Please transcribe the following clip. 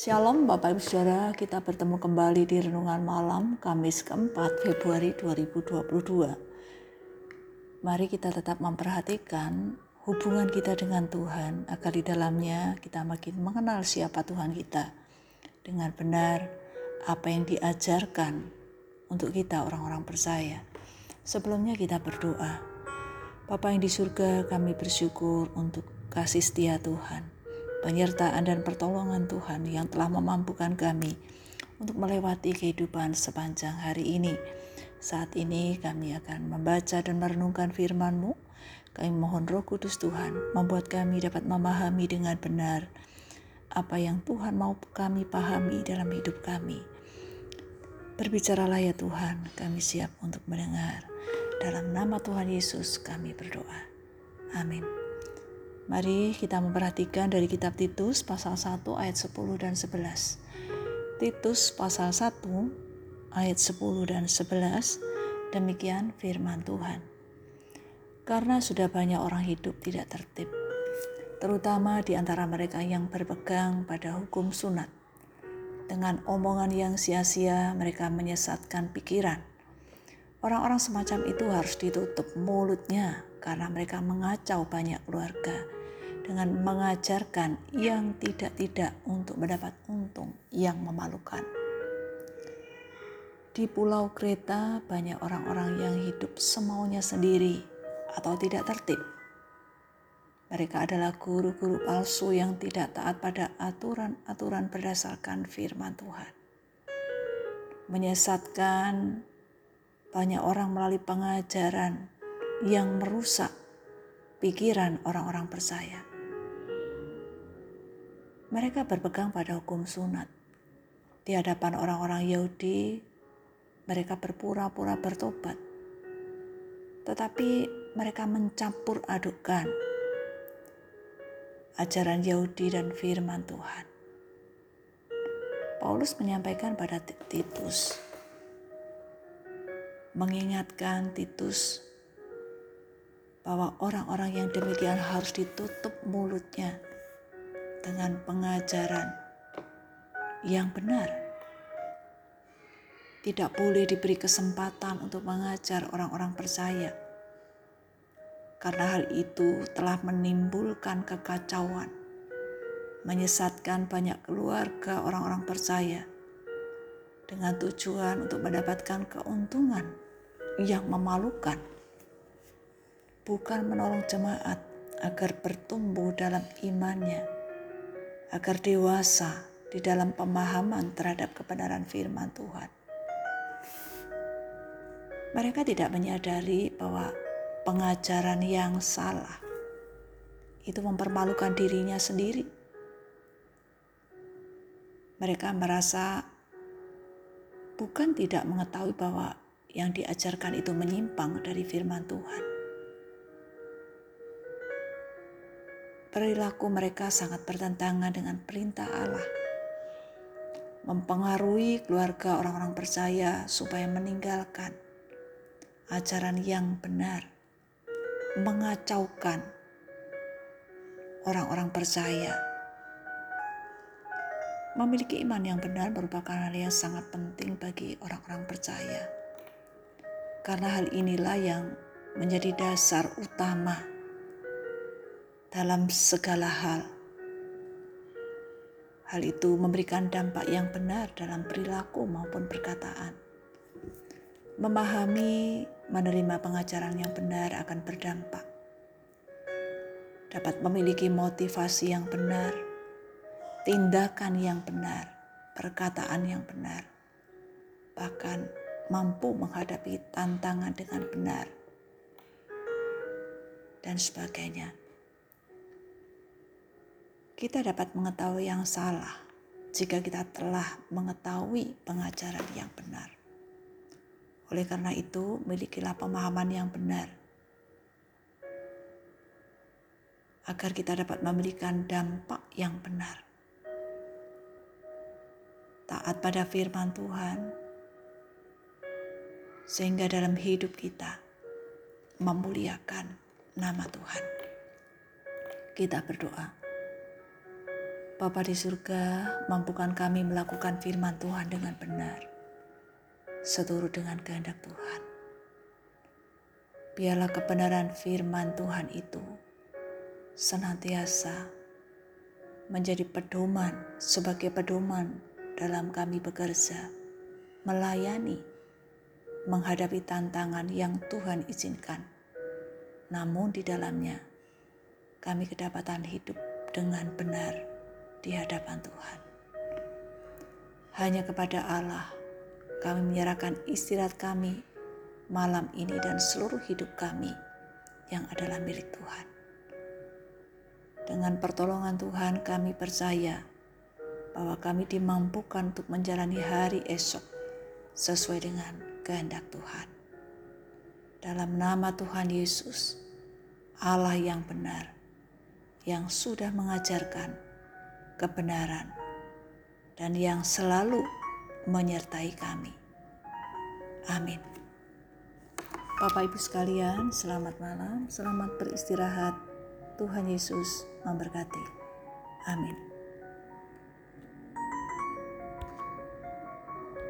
Shalom Bapak Ibu Saudara, kita bertemu kembali di Renungan Malam Kamis keempat Februari 2022. Mari kita tetap memperhatikan hubungan kita dengan Tuhan agar di dalamnya kita makin mengenal siapa Tuhan kita. Dengan benar apa yang diajarkan untuk kita orang-orang percaya. Sebelumnya kita berdoa. Bapa yang di surga kami bersyukur untuk kasih setia Tuhan penyertaan dan pertolongan Tuhan yang telah memampukan kami untuk melewati kehidupan sepanjang hari ini. Saat ini kami akan membaca dan merenungkan firman-Mu. Kami mohon roh kudus Tuhan membuat kami dapat memahami dengan benar apa yang Tuhan mau kami pahami dalam hidup kami. Berbicaralah ya Tuhan, kami siap untuk mendengar. Dalam nama Tuhan Yesus kami berdoa. Amin. Mari kita memperhatikan dari kitab Titus pasal 1 ayat 10 dan 11. Titus pasal 1 ayat 10 dan 11 demikian firman Tuhan. Karena sudah banyak orang hidup tidak tertib, terutama di antara mereka yang berpegang pada hukum sunat. Dengan omongan yang sia-sia mereka menyesatkan pikiran. Orang-orang semacam itu harus ditutup mulutnya karena mereka mengacau banyak keluarga dengan mengajarkan yang tidak-tidak untuk mendapat untung yang memalukan. Di Pulau Kreta banyak orang-orang yang hidup semaunya sendiri atau tidak tertib. Mereka adalah guru-guru palsu yang tidak taat pada aturan-aturan berdasarkan firman Tuhan. Menyesatkan banyak orang melalui pengajaran yang merusak pikiran orang-orang percaya. Mereka berpegang pada hukum sunat. Di hadapan orang-orang Yahudi, mereka berpura-pura bertobat. Tetapi mereka mencampur adukkan ajaran Yahudi dan firman Tuhan. Paulus menyampaikan pada Titus, mengingatkan Titus bahwa orang-orang yang demikian harus ditutup mulutnya dengan pengajaran yang benar. Tidak boleh diberi kesempatan untuk mengajar orang-orang percaya, karena hal itu telah menimbulkan kekacauan, menyesatkan banyak keluarga orang-orang percaya dengan tujuan untuk mendapatkan keuntungan yang memalukan, bukan menolong jemaat agar bertumbuh dalam imannya agar dewasa di dalam pemahaman terhadap kebenaran firman Tuhan. Mereka tidak menyadari bahwa pengajaran yang salah itu mempermalukan dirinya sendiri. Mereka merasa bukan tidak mengetahui bahwa yang diajarkan itu menyimpang dari firman Tuhan. Perilaku mereka sangat bertentangan dengan perintah Allah. Mempengaruhi keluarga orang-orang percaya supaya meninggalkan ajaran yang benar, mengacaukan orang-orang percaya. Memiliki iman yang benar merupakan hal yang sangat penting bagi orang-orang percaya. Karena hal inilah yang menjadi dasar utama dalam segala hal. Hal itu memberikan dampak yang benar dalam perilaku maupun perkataan. Memahami, menerima pengajaran yang benar akan berdampak. Dapat memiliki motivasi yang benar, tindakan yang benar, perkataan yang benar, bahkan mampu menghadapi tantangan dengan benar, dan sebagainya kita dapat mengetahui yang salah jika kita telah mengetahui pengajaran yang benar. Oleh karena itu, milikilah pemahaman yang benar agar kita dapat memberikan dampak yang benar. Taat pada firman Tuhan, sehingga dalam hidup kita memuliakan nama Tuhan. Kita berdoa. Bapa di surga, mampukan kami melakukan firman Tuhan dengan benar, seturut dengan kehendak Tuhan. Biarlah kebenaran firman Tuhan itu senantiasa menjadi pedoman sebagai pedoman dalam kami bekerja, melayani, menghadapi tantangan yang Tuhan izinkan. Namun di dalamnya kami kedapatan hidup dengan benar di hadapan Tuhan. Hanya kepada Allah kami menyerahkan istirahat kami malam ini dan seluruh hidup kami yang adalah milik Tuhan. Dengan pertolongan Tuhan kami percaya bahwa kami dimampukan untuk menjalani hari esok sesuai dengan kehendak Tuhan. Dalam nama Tuhan Yesus, Allah yang benar, yang sudah mengajarkan kebenaran, dan yang selalu menyertai kami. Amin. Bapak Ibu sekalian, selamat malam, selamat beristirahat. Tuhan Yesus memberkati. Amin.